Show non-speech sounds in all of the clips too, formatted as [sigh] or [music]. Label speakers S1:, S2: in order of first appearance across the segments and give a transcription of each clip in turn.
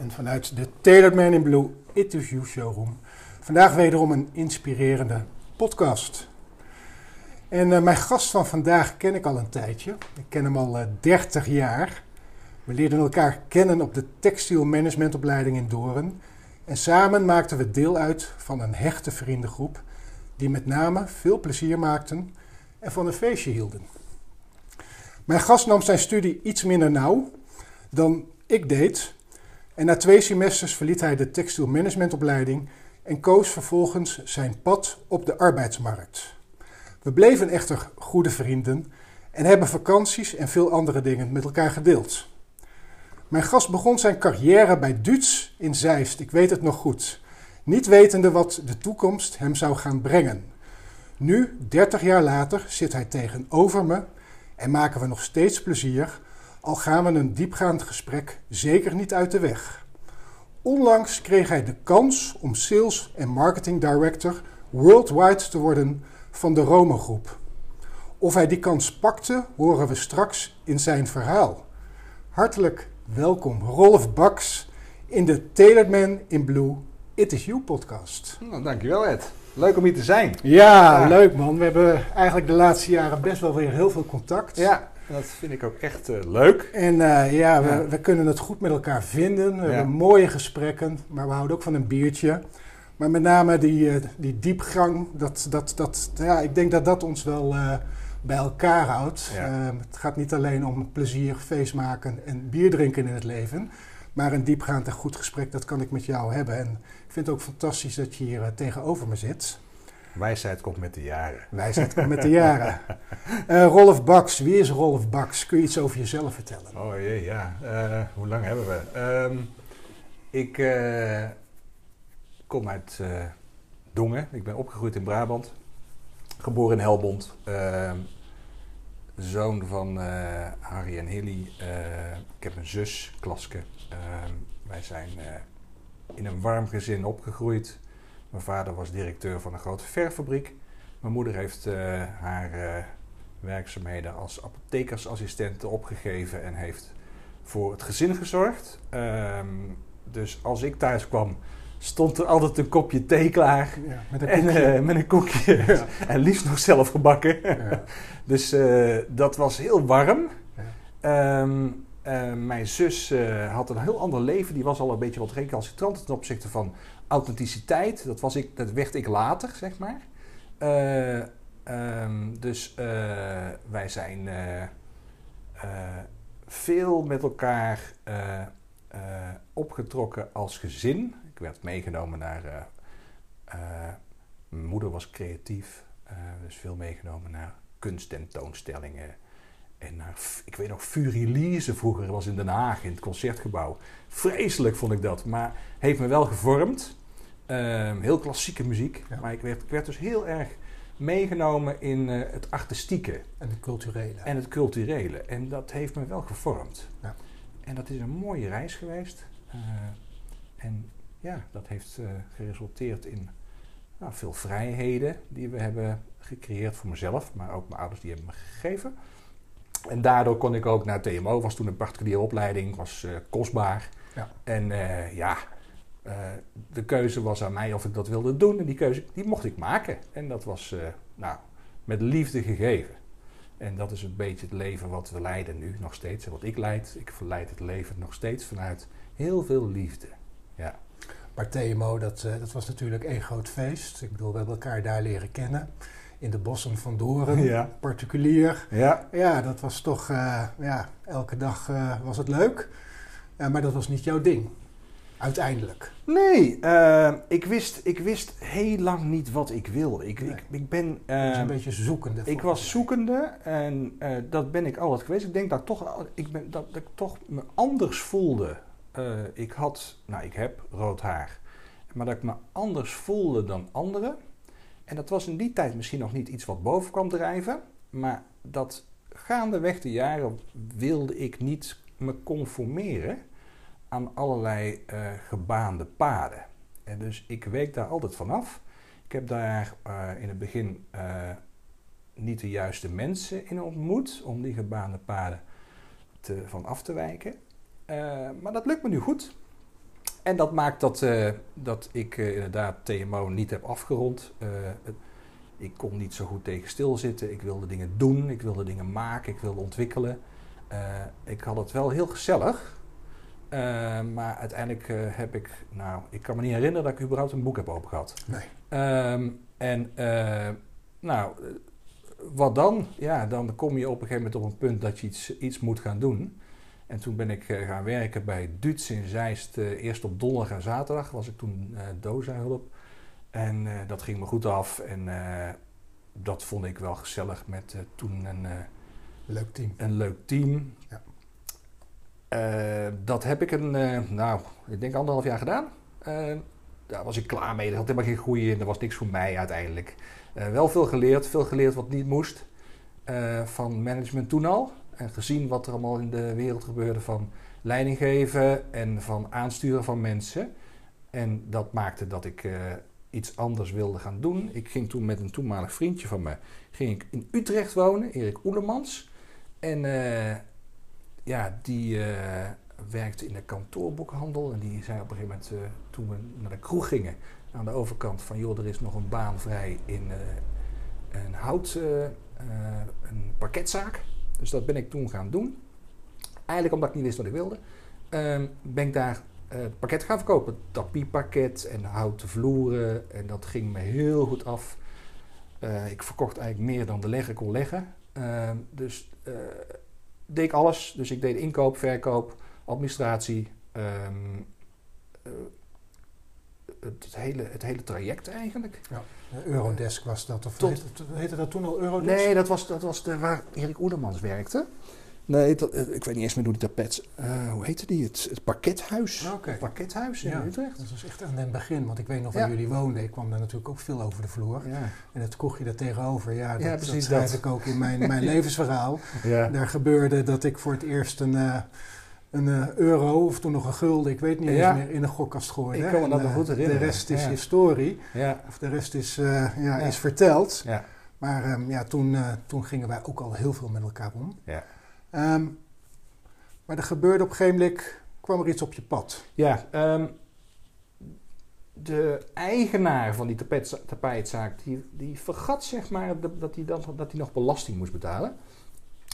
S1: en vanuit de Tailored Man in Blue You showroom vandaag wederom een inspirerende podcast. En uh, mijn gast van vandaag ken ik al een tijdje. Ik ken hem al uh, 30 jaar. We leerden elkaar kennen op de textielmanagementopleiding in Doorn. En samen maakten we deel uit van een hechte vriendengroep die met name veel plezier maakten en van een feestje hielden. Mijn gast nam zijn studie iets minder nauw dan ik deed. En na twee semesters verliet hij de textielmanagementopleiding en koos vervolgens zijn pad op de arbeidsmarkt. We bleven echter goede vrienden en hebben vakanties en veel andere dingen met elkaar gedeeld. Mijn gast begon zijn carrière bij Duits in Zeist, ik weet het nog goed, niet wetende wat de toekomst hem zou gaan brengen. Nu, 30 jaar later, zit hij tegenover me en maken we nog steeds plezier, al gaan we een diepgaand gesprek zeker niet uit de weg. Onlangs kreeg hij de kans om Sales en Marketing Director worldwide te worden van de Rome Groep. Of hij die kans pakte, horen we straks in zijn verhaal. Hartelijk welkom, Rolf Baks, in de Tailored Man in Blue It Is You podcast.
S2: Nou, dankjewel Ed. Leuk om hier te zijn.
S1: Ja, ja, leuk man. We hebben eigenlijk de laatste jaren best wel weer heel veel contact.
S2: Ja, dat vind ik ook echt uh, leuk.
S1: En uh, ja, we, we, kunnen het goed met elkaar vinden. We hebben mooie gesprekken, maar we houden ook van een biertje. Maar met name die, uh, die diepgang, dat, dat, dat, ja, ik denk dat dat ons wel bij elkaar houdt. Ehm, het gaat niet alleen om plezier, feest maken en bier drinken in het leven. Maar een diepgaand en goed gesprek, dat kan ik met jou hebben. En ik vind het ook fantastisch dat je hier tegenover me zit.
S2: Wijsheid komt met de jaren.
S1: Wijsheid komt met de jaren. Uh, Rolf Baks, wie is Rolf Baks? Kun je iets over jezelf vertellen?
S2: Oh jee, ja. Uh, hoe lang hebben we? Um, ik uh, kom uit Dongen. Ik ben opgegroeid in Brabant. Geboren in Helbond. Ehm, zoon van Harry en Hilly. ik heb een zus, Klaske. Ehm, wij zijn in een warm gezin opgegroeid. Mijn vader was directeur van een grote verfabriek. Mijn moeder heeft uh, haar uh, werkzaamheden als apothekersassistent opgegeven en heeft voor het gezin gezorgd. Um, dus als ik thuis kwam, stond er altijd een kopje thee klaar. Ja, met een koekje. En, uh, met een koekje. Ja. [laughs] en liefst nog zelf gebakken. Ja. [laughs] dus dat was heel warm. Um, uh, mijn zus uh, had een heel ander leven. Die was al een beetje wat recalcitrant ten opzichte van authenticiteit. Dat, was ik, dat werd ik later, zeg maar. Uh, um, dus wij zijn veel met elkaar opgetrokken als gezin. Ik werd meegenomen naar. mijn moeder was creatief, dus veel meegenomen naar kunsttentoonstellingen en naar, ik weet nog, Furilize vroeger was in Den Haag in het concertgebouw. Vreselijk vond ik dat, maar heeft me wel gevormd. Um, heel klassieke muziek. Ja. Maar ik werd, ik werd, dus heel erg meegenomen in uh, het artistieke.
S1: En het culturele.
S2: En het culturele. En dat heeft me wel gevormd. Ja. En dat is een mooie reis geweest. Uh, en ja, dat heeft uh, geresulteerd in nou, veel vrijheden die we hebben gecreëerd voor mezelf. Maar ook mijn ouders die hebben me gegeven. En daardoor kon ik ook naar TMO, was toen een particuliere opleiding, was kostbaar. Ja. En ja, uh, de keuze was aan mij of ik dat wilde doen. En die keuze die mocht ik maken. En dat was nou, met liefde gegeven. En dat is een beetje het leven wat we leiden nu nog steeds. En wat ik leid, ik verleid het leven nog steeds vanuit heel veel liefde. Ja.
S1: Maar TMO, dat, eh, dat was natuurlijk één groot feest. Ik bedoel, we hebben elkaar daar leren kennen. In de bossen van Doren,
S2: Ja.
S1: particulier.
S2: Ja.
S1: Ja, dat was toch, eh, ja, elke dag eh, was het leuk. Maar dat was niet jouw ding. Uiteindelijk.
S2: Nee, eh, ik, wist, ik wist heel lang niet wat ik wilde. Ik,
S1: Nee.
S2: ik, ik ben...
S1: Een beetje zoekende.
S2: Ik was
S1: mij.
S2: zoekende en eh, dat ben ik altijd geweest. Ik denk dat ik toch, ik ben, dat, dat ik toch me anders voelde. Eh, ik had, nou ik heb rood haar, maar dat ik me anders voelde dan anderen. En dat was in die tijd misschien nog niet iets wat boven kwam drijven. Maar dat gaandeweg de jaren wilde ik niet me conformeren aan allerlei eh, gebaande paden. En dus ik week daar altijd vanaf. Ik heb daar eh, in het begin eh, niet de juiste mensen in ontmoet om die gebaande paden te, van af te wijken. Maar dat lukt me nu goed. En dat maakt dat, dat ik inderdaad TMO niet heb afgerond. Ik kon niet zo goed tegen stilzitten. Ik wilde dingen doen, ik wilde dingen maken, ik wilde ontwikkelen. Ik had het wel heel gezellig. Eh, maar uiteindelijk eh, heb ik, nou, ik kan me niet herinneren dat ik überhaupt een boek heb opengehad.
S1: Nee.
S2: Ehm, en eh, nou, wat dan? Ja, dan kom je op een gegeven moment op een punt dat je iets, iets moet gaan doen. En toen ben ik gaan werken bij Duits in Zeist. eerst op donderdag en zaterdag was ik toen doza-hulp. En dat ging me goed af. En dat vond ik wel gezellig met toen een,
S1: Leuk team.
S2: een leuk team.
S1: Ja.
S2: Eh, dat heb ik een, eh, nou, ik denk anderhalf jaar gedaan. Eh, daar was ik klaar mee. Er had helemaal geen groei in. Dat was niks voor mij uiteindelijk. Wel veel geleerd. Veel geleerd wat niet moest. van management toen al. En gezien wat er allemaal in de wereld gebeurde van leiding geven en van aansturen van mensen. En dat maakte dat ik iets anders wilde gaan doen. Ik ging toen met een toenmalig vriendje van me ging ik in Utrecht wonen, Erik Oelemans. En ja, die eh, werkte in de kantoorboekhandel. En die zei op een gegeven moment, eh, toen we naar de kroeg gingen, aan de overkant van... joh, er is nog een baan vrij in eh, een hout, een parketzaak. Dus dat ben ik toen gaan doen. Eigenlijk omdat ik niet wist wat ik wilde. ehm, ben ik daar eh pakket gaan verkopen. Tapiepakket en houten vloeren. En dat ging me heel goed af. Ik verkocht eigenlijk meer dan de legger kon leggen. Ehm, dus deed ik alles. Dus ik deed inkoop, verkoop, administratie. ehm, eh, het, hele, het hele traject eigenlijk.
S1: De Eurodesk was dat. Of
S2: Tot-
S1: heette, het- heette dat toen al Eurodesk?
S2: Nee, dat was, dat was de, waar Erik Oedermans werkte. Nee, dat, ik weet niet eens meer hoe die tapet... eh, hoe heette die? Het, het parkethuis.
S1: Oké.
S2: Het parkethuis in
S1: Ja.
S2: Utrecht.
S1: Dat was echt aan het begin, want ik weet nog waar
S2: Ja.
S1: jullie woonden. Ik kwam daar natuurlijk ook veel over de vloer.
S2: Ja.
S1: En het kroegje daar tegenover, ja, dat,
S2: Ja,
S1: dat
S2: precies
S1: schrijf
S2: dat.
S1: ik ook in mijn, mijn [laughs] levensverhaal. Daar gebeurde dat ik voor het eerst een, eh, een eh, euro, of toen nog een gulden, ik weet niet
S2: Ja.
S1: eens meer, in een gokkast gooide.
S2: Ik kan me dat nog goed herinneren.
S1: De rest is
S2: Ja.
S1: historie,
S2: Ja.
S1: of de rest is, ja,
S2: Ja.
S1: is verteld.
S2: Ja.
S1: Maar ehm, ja, toen, toen gingen wij ook al heel veel met elkaar om.
S2: Ja.
S1: Ehm, maar er gebeurde op een gegeven moment, kwam er iets op je pad.
S2: Ja, ehm, de eigenaar van die tapet, tapijtzaak, die, die vergat zeg maar dat- dat hij dat hij nog belasting moest betalen.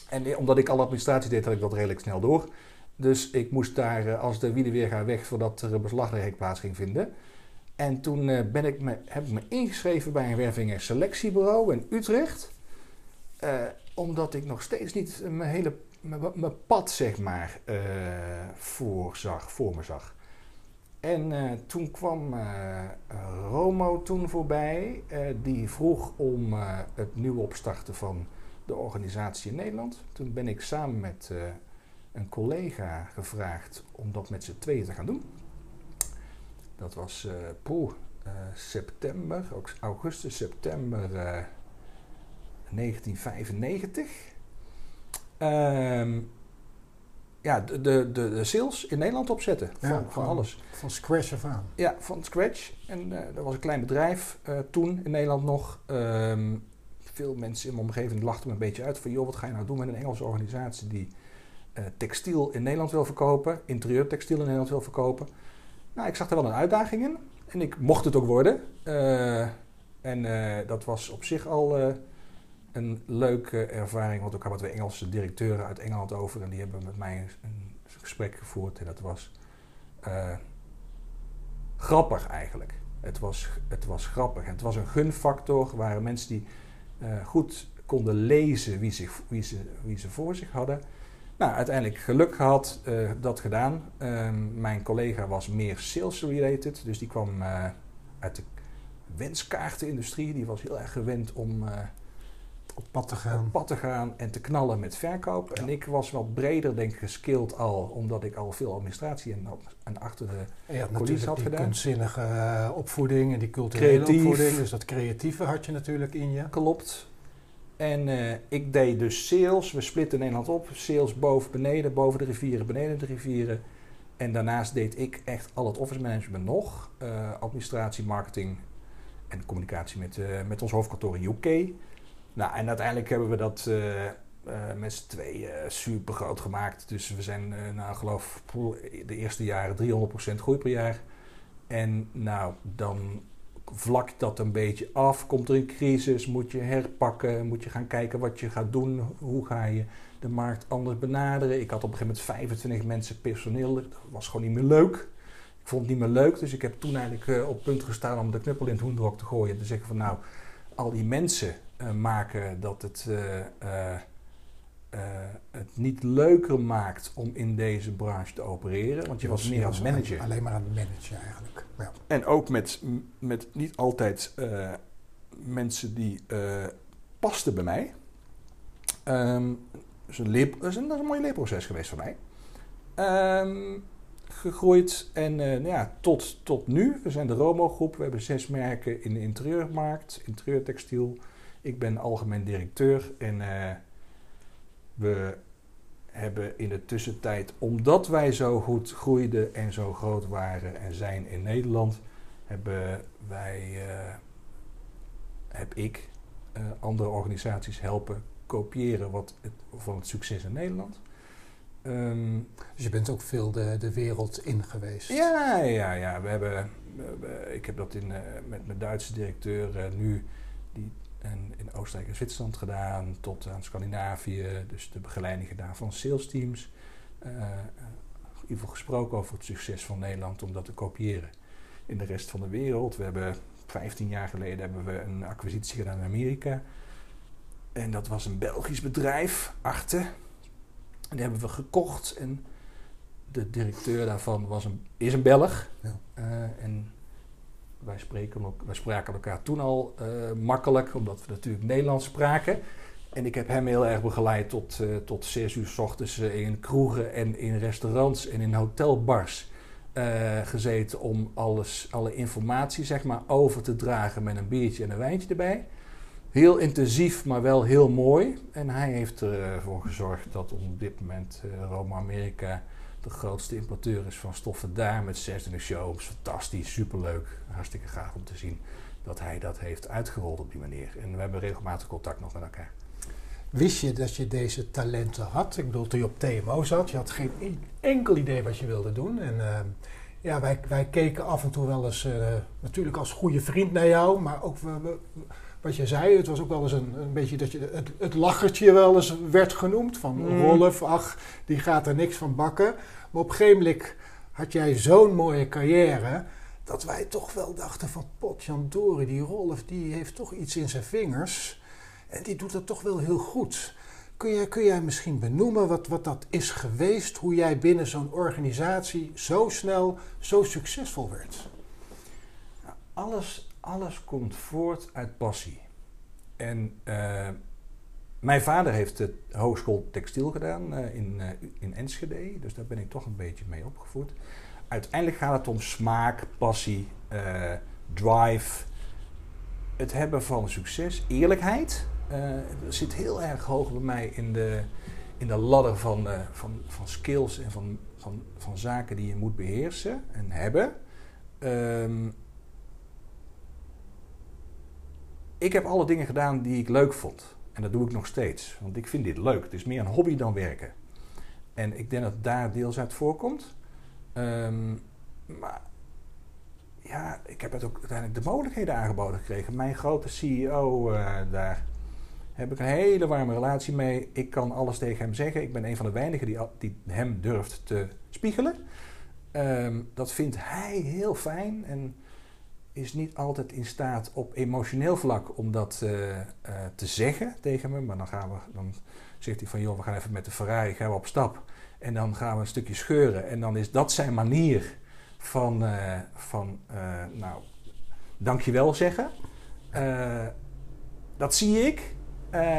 S2: En eh, omdat ik alle administratie deed, had ik dat redelijk snel door. Dus ik moest daar eh, als de wielen weer gaan weg voordat er beslaglegging plaats ging vinden. En toen eh, ben ik me, heb ik me ingeschreven bij een werving- en selectiebureau in Utrecht. Omdat ik nog steeds niet mijn hele mijn, pad, zeg maar, eh voorzag, voor me zag. En eh, toen kwam eh, Romo toen voorbij. die vroeg om het nieuwe opstarten van de organisatie in Nederland. Toen ben ik samen met een collega gevraagd om dat met z'n tweeën te gaan doen. Dat was eh, poeh, eh, september, augustus, september eh, 1995. Ehm, ja, de, de, de, sales in Nederland opzetten van,
S1: Ja,
S2: van alles.
S1: Van scratch af aan.
S2: Ja, van scratch. En eh, dat was een klein bedrijf eh, toen in Nederland nog. Ehm, veel mensen in mijn omgeving lachten me een beetje uit van... joh, wat ga je nou doen met een Engelse organisatie die eh, textiel in Nederland wil verkopen... interieurtextiel in Nederland wil verkopen. Nou, ik zag er wel een uitdaging in. En ik mocht het ook worden. Eh, en eh, dat was op zich al eh, een leuke ervaring. Want ook hadden twee Engelse directeuren uit Engeland over... en die hebben met mij een, gesprek gevoerd. En dat was... eh, poeh, eh, september 1995. Ja, de, de, de sales in Nederland opzetten van, van alles. Ja, van scratch. En eh, dat was een klein bedrijf eh, toen in Nederland nog. Veel mensen in mijn omgeving lachten me een beetje uit van... joh, wat ga je doen met een Engelse organisatie die eh, textiel in Nederland wil verkopen. Ik zag wel een uitdaging in. En ik mocht het ook worden. Eh, en eh, dat was op zich al eh, een leuke ervaring. Want ook hadden we Engelse directeuren uit Engeland over. En die hebben met mij een, een gesprek gevoerd. En dat was... eh, grappig eigenlijk. Het was, het was grappig. En het was een gunfactor. Waren mensen die eh, goed konden lezen wie, zich, wie, ze, wie ze voor zich hadden. Nou, uiteindelijk geluk gehad, uh, dat gedaan. Ehm, mijn collega was meer sales-related, dus die kwam uit de wenskaartenindustrie. Die was heel erg gewend om
S1: op pad te gaan.
S2: Op pad te gaan en te knallen met verkoop. En ik was wat breder, denk ik, geskilled al, omdat ik al veel administratie en, en achter de
S1: ja,
S2: coulissen had
S1: die
S2: gedaan.
S1: kunstzinnige uh, opvoeding en die culturele
S2: Creatief.
S1: opvoeding. Dus dat creatieve had je natuurlijk in je.
S2: Klopt. En uh, ik deed dus sales. We splitten Nederland op. Sales boven, beneden, boven de rivieren, beneden de rivieren. En daarnaast deed ik echt al het office management nog. Uh, administratie, marketing en communicatie met, met ons hoofdkantoor in UK. Nou, en uiteindelijk hebben we dat uh, uh, met z'n tweeën super groot gemaakt. Dus we zijn, nou, geloof de eerste jaren 300% groei per jaar. En nou, dan vlakt dat een beetje af. Komt er een crisis, moet je herpakken, moet je gaan kijken wat je gaat doen. Hoe ga je de markt anders benaderen? Ik had op een gegeven moment 25 mensen personeel. Dat was gewoon niet meer leuk. Ik vond het niet meer leuk, dus ik heb toen eigenlijk op punt gestaan om de knuppel in het hoenderok te gooien. En te zeggen van nou, al die mensen uh, maken dat het, uh, uh, het niet leuker maakt om in deze branche te opereren. Want je, je was, was meer als manager.
S1: Alleen maar aan het managen eigenlijk. Ja.
S2: En ook met, met niet altijd mensen die pasten bij mij. Um, dat, is een leer, dat, is een, dat is een mooi leerproces geweest voor mij. Um, gegroeid en uh, nou ja, tot, tot nu. We zijn de Romo groep. We hebben zes merken in de interieurmarkt, interieurtextiel. Ik ben algemeen directeur en uh, we hebben in de tussentijd, omdat wij zo goed groeiden en zo groot waren en zijn in Nederland, hebben wij, uh, heb ik andere organisaties helpen kopiëren wat van het succes in Nederland.
S1: Um, dus je bent ook veel de, de wereld in geweest?
S2: Ja, ja, ja. We hebben, ik heb dat in, uh, met mijn Duitse directeur uh, nu die, en in Oostenrijk en Zwitserland gedaan, tot aan Scandinavië, dus de begeleiding gedaan van sales teams. Uh, in ieder geval gesproken over het succes van Nederland om dat te kopiëren in de rest van de wereld. We hebben 15 jaar geleden hebben we een acquisitie gedaan in Amerika. En dat was een Belgisch bedrijf, Arte. En die hebben we gekocht. En de directeur daarvan was een, is een Belg. Ja. Uh, en wij, spreken, wij spraken elkaar toen al uh, makkelijk, omdat we natuurlijk Nederlands spraken. En ik heb hem heel erg begeleid tot, uh, tot 6 uur s ochtends in kroegen en in restaurants en in hotelbars. gezeten om alles, alle informatie zeg maar, over te dragen met een biertje en een wijntje erbij heel intensief, maar wel heel mooi. En hij heeft ervoor gezorgd dat op dit moment uh, Roma Amerika de grootste importeur is van stoffen daar met 26 shows. Fantastisch, superleuk, hartstikke gaaf om te zien dat hij dat heeft uitgerold op die manier. En we hebben regelmatig contact nog met elkaar.
S1: Wist je dat je deze talenten had? Ik bedoel, toen je op TMO zat, je had geen enkel idee wat je wilde doen. En uh, ja, wij, wij keken af en toe wel eens, uh, natuurlijk als goede vriend naar jou, maar ook we, we, wat je zei, het was ook wel eens een, een beetje dat je het, het lachertje wel eens werd genoemd. Van mm. Rolf, ach, die gaat er niks van bakken. Maar op een gegeven moment had jij zo'n mooie carrière. Dat wij toch wel dachten van potjandori, die Rolf die heeft toch iets in zijn vingers. En die doet dat toch wel heel goed. Kun jij, kun jij misschien benoemen wat, wat dat is geweest? Hoe jij binnen zo'n organisatie zo snel, zo succesvol werd?
S2: Alles, alles komt voort uit passie. En uh, mijn vader heeft de hogeschool textiel gedaan uh, in, uh, in Enschede, dus daar ben ik toch een beetje mee opgevoed. Uiteindelijk gaat het om smaak, passie, drive, het hebben van succes, eerlijkheid. dat zit heel erg hoog bij mij in de, in de ladder van, van, van skills en van, van, van zaken die je moet beheersen en hebben. Um, ik heb alle dingen gedaan die ik leuk vond. En dat doe ik nog steeds. Want ik vind dit leuk. Het is meer een hobby dan werken. En ik denk dat daar deels uit voorkomt. Um, maar ja, ik heb het ook uiteindelijk de mogelijkheden aangeboden gekregen. Mijn grote CEO uh, daar heb ik een hele warme relatie mee. Ik kan alles tegen hem zeggen. Ik ben een van de weinigen die, die hem durft te spiegelen. Ehm, dat vindt hij heel fijn en is niet altijd in staat op emotioneel vlak om dat eh, eh, te zeggen tegen me. Maar dan, gaan we, dan zegt hij van, joh, we gaan even met de Ferrari gaan we op stap. En dan gaan we een stukje scheuren. En dan is dat zijn manier van, uh, van nou, dankjewel zeggen. dat zie ik.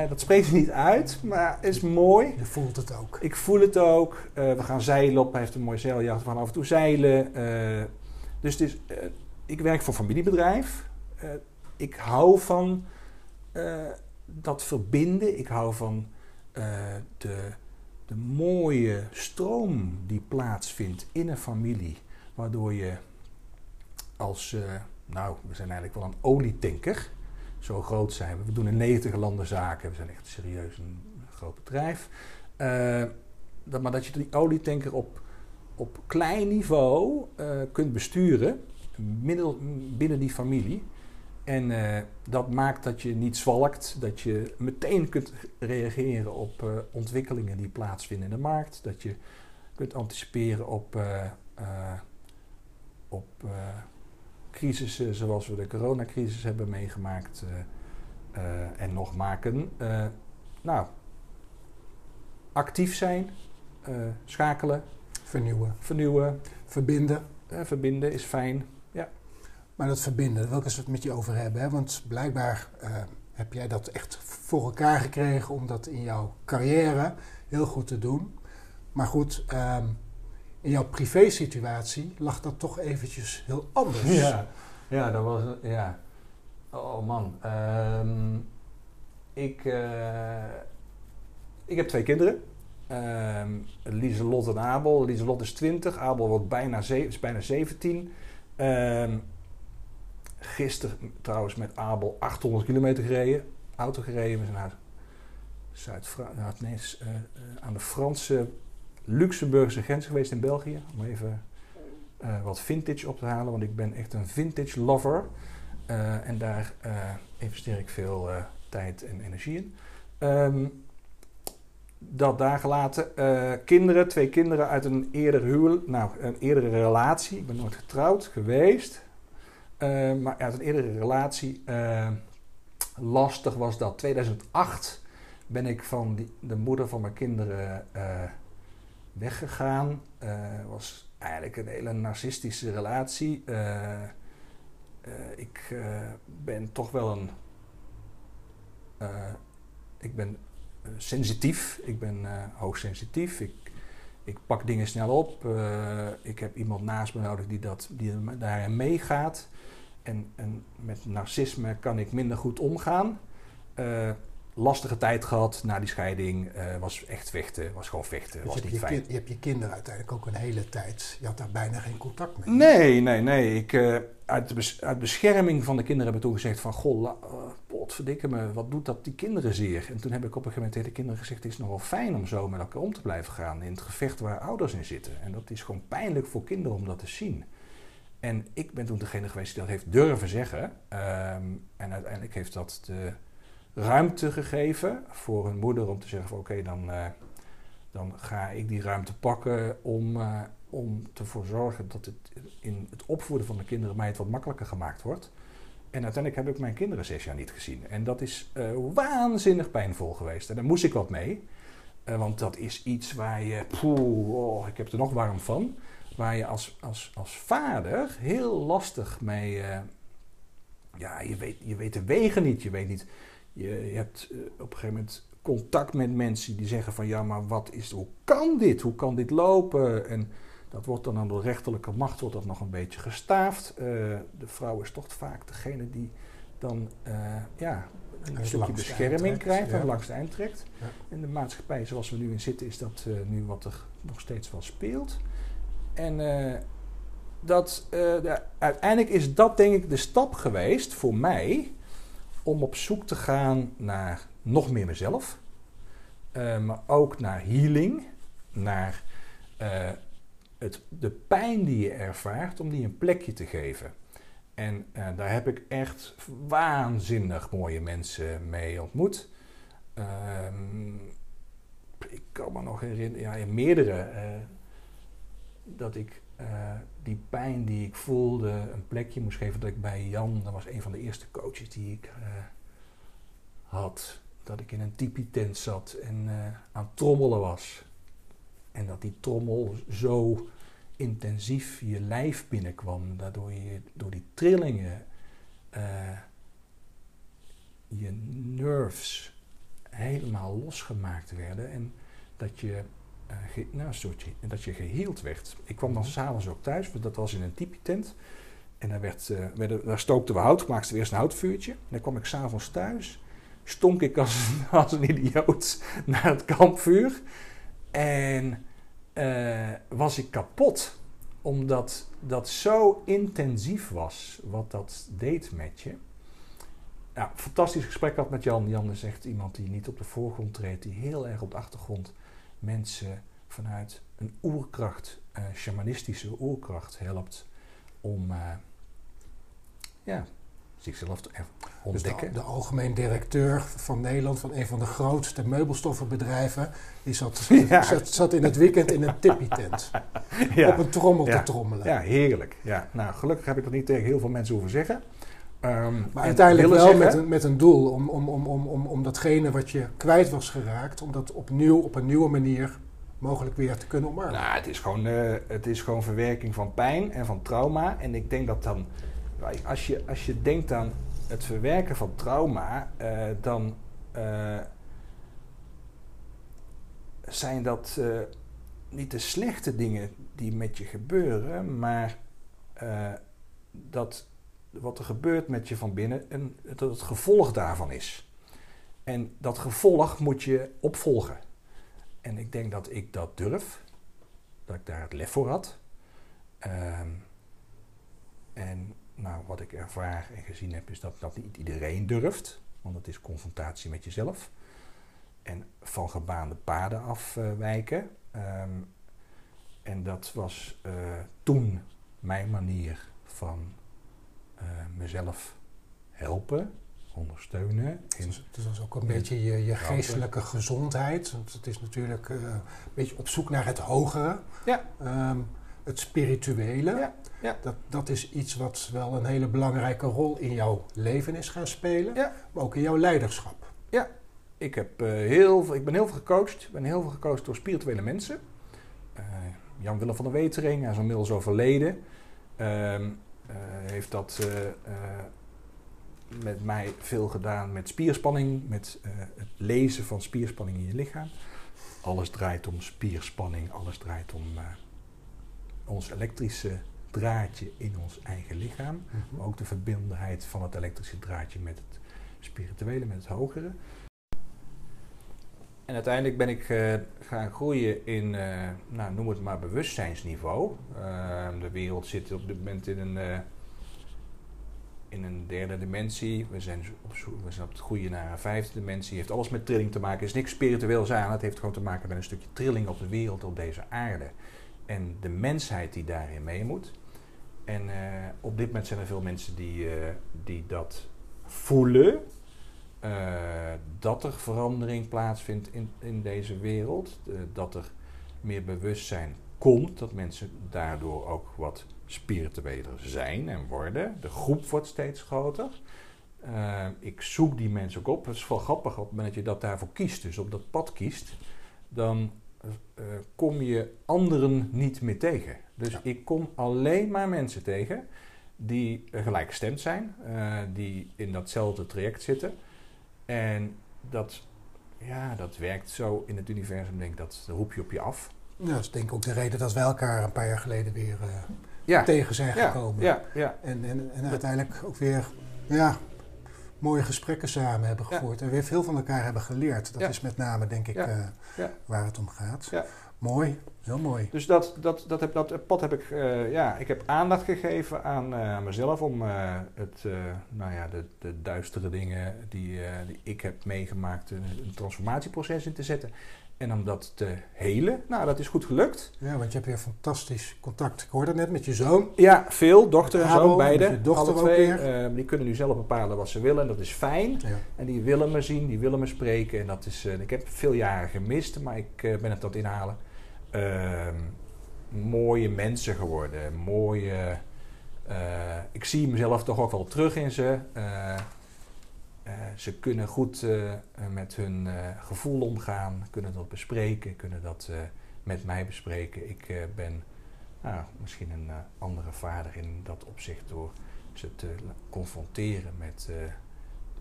S2: dat spreekt niet uit, maar is mooi.
S1: Je voelt het ook.
S2: Ik voel het ook. we gaan zeilen op. Hij heeft een mooi zeiljacht. We gaan af en toe zeilen. dus het is ik werk voor familiebedrijf. Uh, ik hou van uh, dat verbinden. Ik hou van uh, de, de mooie stroom die plaatsvindt in een familie. Waardoor je als, nou, we zijn eigenlijk wel een olietanker. Zo groot zijn we. We doen in 90 landen zaken. We zijn echt serieus een groot bedrijf. dat, maar dat je die olietanker op, op klein niveau kunt besturen binnen die familie. En uh, dat maakt dat je niet zwalkt, dat je meteen kunt reageren op uh, ontwikkelingen die plaatsvinden in de markt, dat je kunt anticiperen op, uh, op crisissen zoals we de coronacrisis hebben meegemaakt en nog maken. nou, actief zijn, schakelen,
S1: vernieuwen,
S2: vernieuwen
S1: verbinden.
S2: verbinden is fijn.
S1: Maar dat verbinden, daar wil ik eens met je over hebben. Hè? Want blijkbaar uh, heb jij dat echt voor elkaar gekregen om dat in jouw carrière heel goed te doen. Maar goed, um, in jouw privésituatie lag dat toch eventjes heel anders.
S2: Ja, ja dat was... Ja. Oh man. Um, ik, uh, ik heb twee kinderen. Um, Lieselot en Abel. Lieselot is 20, Abel wordt bijna, is bijna 17. Um, Gisteren trouwens met Abel 800 kilometer gereden. Auto gereden. We zijn naar Zuid nou, nee, uh, aan de Franse Luxemburgse grens geweest in België. Om even uh, wat vintage op te halen. Want ik ben echt een vintage lover. En daar investeer ik veel tijd en energie in. Um, dat daar gelaten. kinderen, twee kinderen uit een eerder huwelijk, nou een eerdere relatie. Ik ben nooit getrouwd geweest. Uh, maar uit een eerdere relatie. Uh, lastig was dat. 2008 ben ik van de moeder van mijn kinderen uh, weggegaan. was eigenlijk een hele narcistische relatie. ik ben toch wel een. ik ben sensitief. Ik ben hoogsensitief. Ik ik pak dingen snel op. Uh, ik heb iemand naast me nodig die, dat, die daarin meegaat. En, en met narcisme kan ik minder goed omgaan. Uh, lastige tijd gehad na die scheiding. Uh, was echt vechten. Was gewoon vechten. Dus was niet
S1: je,
S2: fijn.
S1: je hebt je kinderen uiteindelijk ook een hele tijd. Je had daar bijna geen contact mee.
S2: Nee, nee, nee. Ik, uit, bes uit, bescherming van de kinderen heb ik toen gezegd van... Goh, uh, potverdikke me, wat doet dat die kinderen zeer? En toen heb ik op een gegeven moment tegen de kinderen gezegd... Het is nogal fijn om zo met elkaar om te blijven gaan. In het gevecht waar ouders in zitten. En dat is gewoon pijnlijk voor kinderen om dat te zien. En ik ben toen degene geweest die dat heeft durven zeggen. Um, en uiteindelijk heeft dat de ruimte gegeven voor hun moeder om te zeggen van oké, dan, uh, dan ga ik die ruimte pakken om, uh, om ervoor zorgen dat het in het opvoeden van de kinderen mij het wat makkelijker gemaakt wordt. En uiteindelijk heb ik mijn kinderen zes jaar niet gezien. En dat is uh, waanzinnig pijnvol geweest. En daar moest ik wat mee. want dat is iets waar je, poeh, oh, ik heb er nog warm van waar je als, als, als vader heel lastig mee. Uh, ja, je weet, je weet de wegen niet. Je weet niet. Je, hebt op een gegeven moment contact met mensen die zeggen van ja, maar wat is, hoe kan dit? Hoe kan dit lopen? En dat wordt dan aan de rechterlijke macht wordt dat nog een beetje gestaafd. Uh, de vrouw is toch vaak degene die dan ja, een stukje bescherming krijgt en ja. langs de eind trekt. Ja. In de maatschappij zoals we nu in zitten, is dat nu wat er nog steeds wel speelt. En dat, de, uiteindelijk is dat denk ik de stap geweest voor mij om op zoek te gaan naar nog meer mezelf. Maar ook naar healing, naar het, de pijn die je ervaart, om die een plekje te geven. En daar heb ik echt waanzinnig mooie mensen mee ontmoet. Ehm, ik kan me nog herinneren, ja, in meerdere dat ik eh, die pijn die ik voelde een plekje moest geven. Dat ik bij Jan, dat was een van de eerste coaches die ik eh, had. Dat ik in een tipi-tent zat en aan trommelen was. En dat die trommel zo intensief je lijf binnenkwam. Daardoor je door die trillingen je nerves helemaal losgemaakt werden. En dat je, uh, ge, nou, dat je geheeld werd. Ik kwam dan s'avonds ook thuis, dat was in een tipi-tent. En daar, werd, uh, werden, daar stookten we hout, maakten we eerst een houtvuurtje. En dan kwam ik s'avonds thuis, stonk ik als, [laughs] als een idioot naar het kampvuur. En uh, was ik kapot, omdat dat zo intensief was wat dat deed met je ja, fantastisch gesprek had met Jan. Jan is echt iemand die niet op de voorgrond treedt, die heel erg op de achtergrond mensen vanuit een oerkracht, uh, shamanistische oerkracht helpt om uh, ja, zichzelf te ontdekken.
S1: Dus de, de, algemeen directeur van Nederland, van een van de grootste meubelstoffenbedrijven, die zat, [laughs] ja. zat, zat, in het weekend in een tippietent ja. op een trommel te trommelen.
S2: Ja, heerlijk. Ja. Nou, gelukkig heb ik dat niet tegen heel veel mensen hoeven zeggen.
S1: Um, maar uiteindelijk wel zeggen, met, een, met een doel om, om, om, om, om, om datgene wat je kwijt was geraakt, om dat opnieuw op een nieuwe manier mogelijk weer te kunnen omarmen.
S2: Nou, het is gewoon, uh, het is gewoon verwerking van pijn en van trauma. En ik denk dat dan, als je, als je denkt aan het verwerken van trauma, uh, dan uh, zijn dat niet de slechte dingen die met je gebeuren, maar dat wat er gebeurt met je van binnen en dat het gevolg daarvan is. En dat gevolg moet je opvolgen. En ik denk dat ik dat durf, dat ik daar het lef voor had. Um, en nou, wat ik ervaar en gezien heb, is dat dat niet iedereen durft, want het is confrontatie met jezelf. En van gebaande paden afwijken. Um, en dat was uh, toen mijn manier van uh, mezelf helpen, ondersteunen.
S1: In dus, dus dat is ook een beetje je, je geestelijke gezondheid. Want het is natuurlijk uh, een beetje op zoek naar het hogere.
S2: Ja.
S1: Um, het spirituele.
S2: Ja. Ja.
S1: Dat, dat is iets wat wel een hele belangrijke rol in jouw leven is gaan spelen.
S2: Ja.
S1: Maar ook in jouw leiderschap.
S2: Ja. Ik, heb, uh, heel veel, ik ben heel veel gecoacht. Ik ben heel veel gecoacht door spirituele mensen. Uh, Jan Willem van der Wetering, hij is inmiddels overleden. Uh, heeft dat met mij veel gedaan met spierspanning, met het lezen van spierspanning in je lichaam. Alles draait om spierspanning, alles draait om ons elektrische draadje in ons eigen lichaam. Mm -hmm. Maar ook de verbindenheid van het elektrische draadje met het spirituele, met het hogere. En uiteindelijk ben ik uh, gaan groeien in, uh, nou, noem het maar, bewustzijnsniveau. Uh, de wereld zit op dit moment in een, in een derde dimensie. We zijn, op, we zijn op het groeien naar een vijfde dimensie. Heeft alles met trilling te maken. Er is niks spiritueels aan. Het heeft gewoon te maken met een stukje trilling op de wereld, op deze aarde. En de mensheid die daarin mee moet. En op dit moment zijn er veel mensen die, die dat voelen. Uh, dat er verandering plaatsvindt in, in deze wereld. Dat er meer bewustzijn komt. Dat mensen daardoor ook wat spiritueler zijn en worden. De groep wordt steeds groter. Ik zoek die mensen ook op. Het is wel grappig op het moment dat je dat daarvoor kiest, dus op dat pad kiest, dan kom je anderen niet meer tegen. Dus ja. ik kom alleen maar mensen tegen die gelijkgestemd zijn, die in datzelfde traject zitten. En dat, ja, dat werkt zo in het universum, denk ik, dat roep je op je af.
S1: Ja, dat is denk ik ook de reden dat wij elkaar een paar jaar geleden weer uh, ja. tegen zijn gekomen.
S2: Ja, ja.
S1: En, en, en uiteindelijk ook weer ja, mooie gesprekken samen hebben gevoerd. En weer veel van elkaar hebben geleerd. Dat is met name, denk ik, uh, waar het om gaat. Mooi, heel mooi.
S2: Dus dat, dat, dat, heb, dat pad heb ik, uh, ja, ik heb aandacht gegeven aan uh, mezelf om uh, het, nou ja, de, de duistere dingen die, die ik heb meegemaakt, een, een, transformatieproces in te zetten. En om dat te helen. Nou, dat is goed gelukt.
S1: Ja, want je hebt weer fantastisch contact. Ik hoorde net met je zoon.
S2: Ja, veel. Dochter en zoon, beide.
S1: Dochter
S2: alle twee. die kunnen nu zelf bepalen wat ze willen en dat is fijn.
S1: Ja.
S2: En die willen me zien, die willen me spreken. En dat is, ik heb veel jaren gemist, maar ik ben het het inhalen. Uh, mooie mensen geworden. Mooie, eh, ik zie mezelf toch ook wel terug in ze. Eh, eh, ze kunnen goed eh, met hun eh, gevoel omgaan, kunnen dat bespreken, kunnen dat eh, met mij bespreken. Ik eh, ben nou, misschien een eh, andere vader in dat opzicht door ze te confronteren met eh,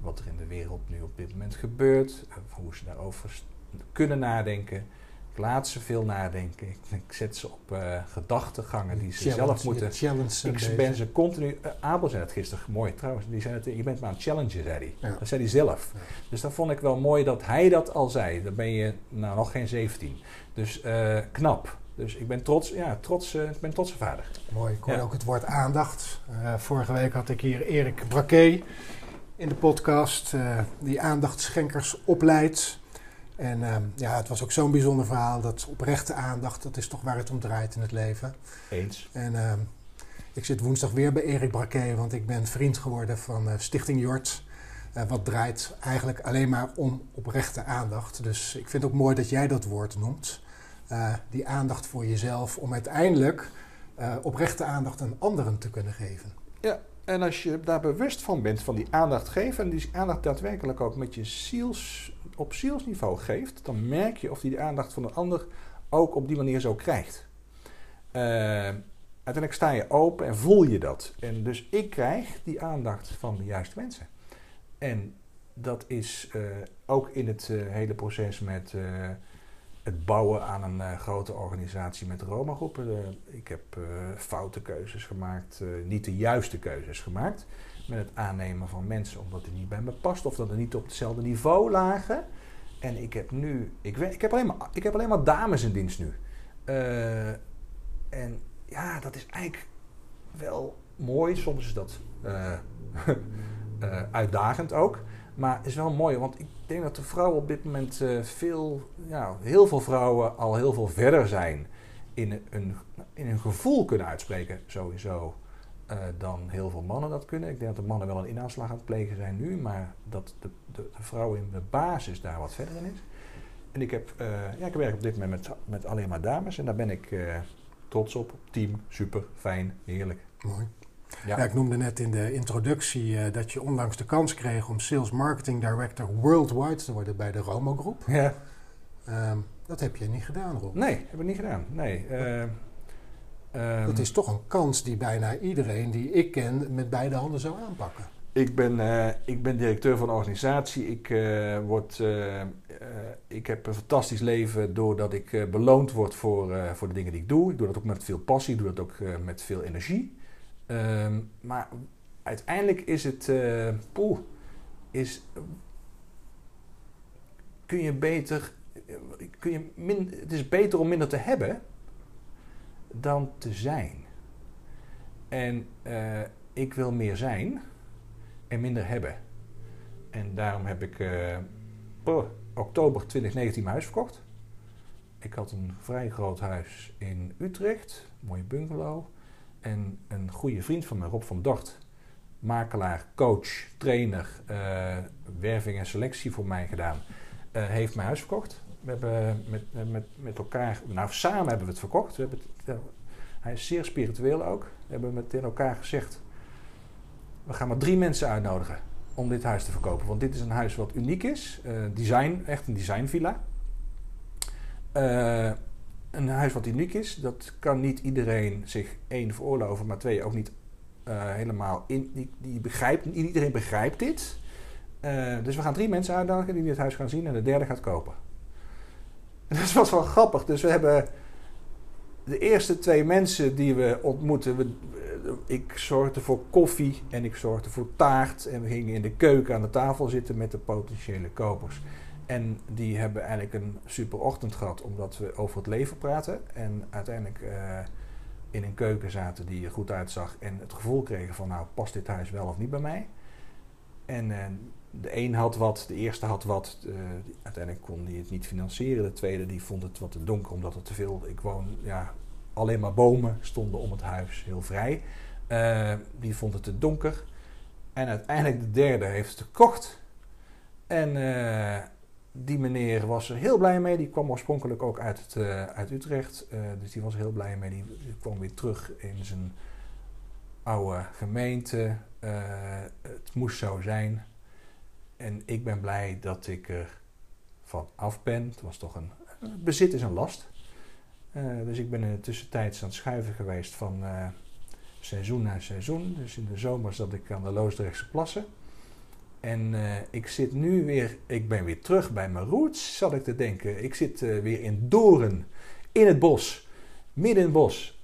S2: wat er in de wereld nu op dit moment gebeurt, eh, hoe ze daarover kunnen nadenken. Ik laat ze veel nadenken. Ik, ik zet ze op eh gedachtegangen die ze zelf moeten. Ik ben ze continu. eh, Abel zei het gisteren mooi trouwens. Die zei het, je bent maar aan het challengen, zei hij.
S1: Ja.
S2: Dat zei hij zelf.
S1: Ja.
S2: Dus dat vond ik wel mooi dat hij dat al zei. Dan ben je nou nog geen 17. Dus eh, knap. Dus ik ben trots, ja, trots, ik ben trotse vader.
S1: Mooi, ik hoor
S2: Ja.
S1: ook het woord aandacht. Vorige week had ik hier Erik Braquet in de podcast, die aandachtschenkers opleidt. En ehm, ja, het was ook zo'n bijzonder verhaal, dat oprechte aandacht, dat is toch waar het om draait in het leven.
S2: Eens.
S1: En ehm, ik zit woensdag weer bij Erik Braquet, want ik ben vriend geworden van eh, Stichting Jort. eh, wat draait eigenlijk alleen maar om oprechte aandacht. Dus ik vind het ook mooi dat jij dat woord noemt. Eh, die aandacht voor jezelf, om uiteindelijk oprechte aandacht aan anderen te kunnen geven.
S2: En als je daar bewust van bent, van die aandacht geven... en die aandacht daadwerkelijk ook met je ziels, op zielsniveau geeft... dan merk je of die de aandacht van een ander ook op die manier zo krijgt. Eh, uiteindelijk sta je open en voel je dat. En dus ik krijg die aandacht van de juiste mensen. En dat is eh, ook in het eh, hele proces met het bouwen aan een grote organisatie met Roma-groepen. Ik heb foute keuzes gemaakt, niet de juiste keuzes gemaakt. Met het aannemen van mensen omdat die niet bij me past of dat er niet op hetzelfde niveau lagen. En ik heb nu, ik, ik, heb, alleen maar, ik heb alleen maar dames in dienst nu. Eh, en ja, dat is eigenlijk wel mooi. Soms is dat eh, [laughs] eh, uitdagend ook. Maar is wel mooi, want ik denk dat de vrouwen op dit moment veel, ja, heel veel vrouwen al heel veel verder zijn in een, in een gevoel kunnen uitspreken, sowieso, eh, dan heel veel mannen dat kunnen. Ik denk dat de mannen wel een inaanslag aan het plegen zijn nu, maar dat de, de, de vrouw in de basis daar wat verder in is. En ik, heb, eh, ja, ik werk op dit moment met, met alleen maar dames en daar ben ik eh, trots op. Team, super, fijn, heerlijk.
S1: Mooi.
S2: Ja.
S1: Ja. ik noemde net in de introducik eh, dat je onlangs de kans kreeg om Sales Marketing Director Worldwide te worden bij de Romo Groep.
S2: Ja.
S1: Ehm, dat heb je niet gedaan, Rob.
S2: Nee, heb ik niet gedaan. Nee. Ehm,
S1: Dat is toch een kans die bijna iedereen die ik ken met beide handen zou aanpakken.
S2: Ik ben, eh, ik ben directeur van een organisatie. Ik, eh, word, eh, ik heb een fantastisch leven doordat ik beloond word voor, voor de dingen die ik doe. Ik doe dat ook met veel passie, ik doe dat ook met veel energie. Ehm, maar uiteindelijk is het, eh, poeh, is, kun je beter, kun je min, het is beter om minder te hebben dan te zijn. En eh, ik wil meer zijn en minder hebben. En daarom heb ik eh, oh, oktober 2019 mijn huis verkocht. Ik had een vrij groot huis in Utrecht, mooie bungalow. En een goede vriend van mij, Rob van Dort, makelaar, coach, trainer, eh, werving en selectie voor mij gedaan, heeft mijn huis verkocht. We hebben met, met, met, met elkaar, nou samen hebben we het verkocht. Hebben ja, hij is zeer spiritueel ook. We hebben met tegen elkaar gezegd, we gaan maar drie mensen uitnodigen om dit huis te verkopen. Want dit is een huis wat uniek is. Eh, design, echt een designvilla. Eh, een huis wat uniek is. Dat kan niet iedereen zich één veroorloven, maar twee ook niet eh, helemaal in. Die, die begrijpt, iedereen begrijpt dit. Eh, dus we gaan drie mensen uitnodigen die dit huis gaan zien en de derde gaat kopen. En [laughs] dat was wel grappig. Dus we hebben de eerste twee mensen die we ontmoeten. We, ik zorgde voor koffie en ik zorgde voor taart. En we gingen in de keuken aan de tafel zitten met de potentiële kopers. En die hebben eigenlijk een super ochtend gehad, omdat we over het leven praten. En uiteindelijk eh, in een keuken zaten die er goed uitzag. En het gevoel kregen van, nou, past dit huis wel of niet bij mij? En eh, de een had wat, de eerste had wat. eh, uiteindelijk kon die het niet financieren. De tweede die vond het wat te donker, omdat er te veel... Ik woon, ja, alleen maar bomen stonden om het huis, heel vrij. Eh, die vond het te donker. En uiteindelijk de derde heeft het gekocht. En eh, die meneer was er heel blij mee. Die kwam oorspronkelijk ook uit, uit Utrecht. Dus die was er heel blij mee. Die, die kwam weer terug in zijn oude gemeente. Het moest zo zijn. En ik ben blij dat ik er van af ben. Het was toch een... Bezit is een last. Eh, dus ik ben in de tussentijd aan het schuiven geweest van eh, seizoen naar seizoen. Dus in de zomer zat ik aan de Loosdrechtse plassen. En eh, ik zit nu weer, ik ben weer terug bij mijn roots, zat ik te denken. Ik zit weer in Doren, in het bos, midden in het bos.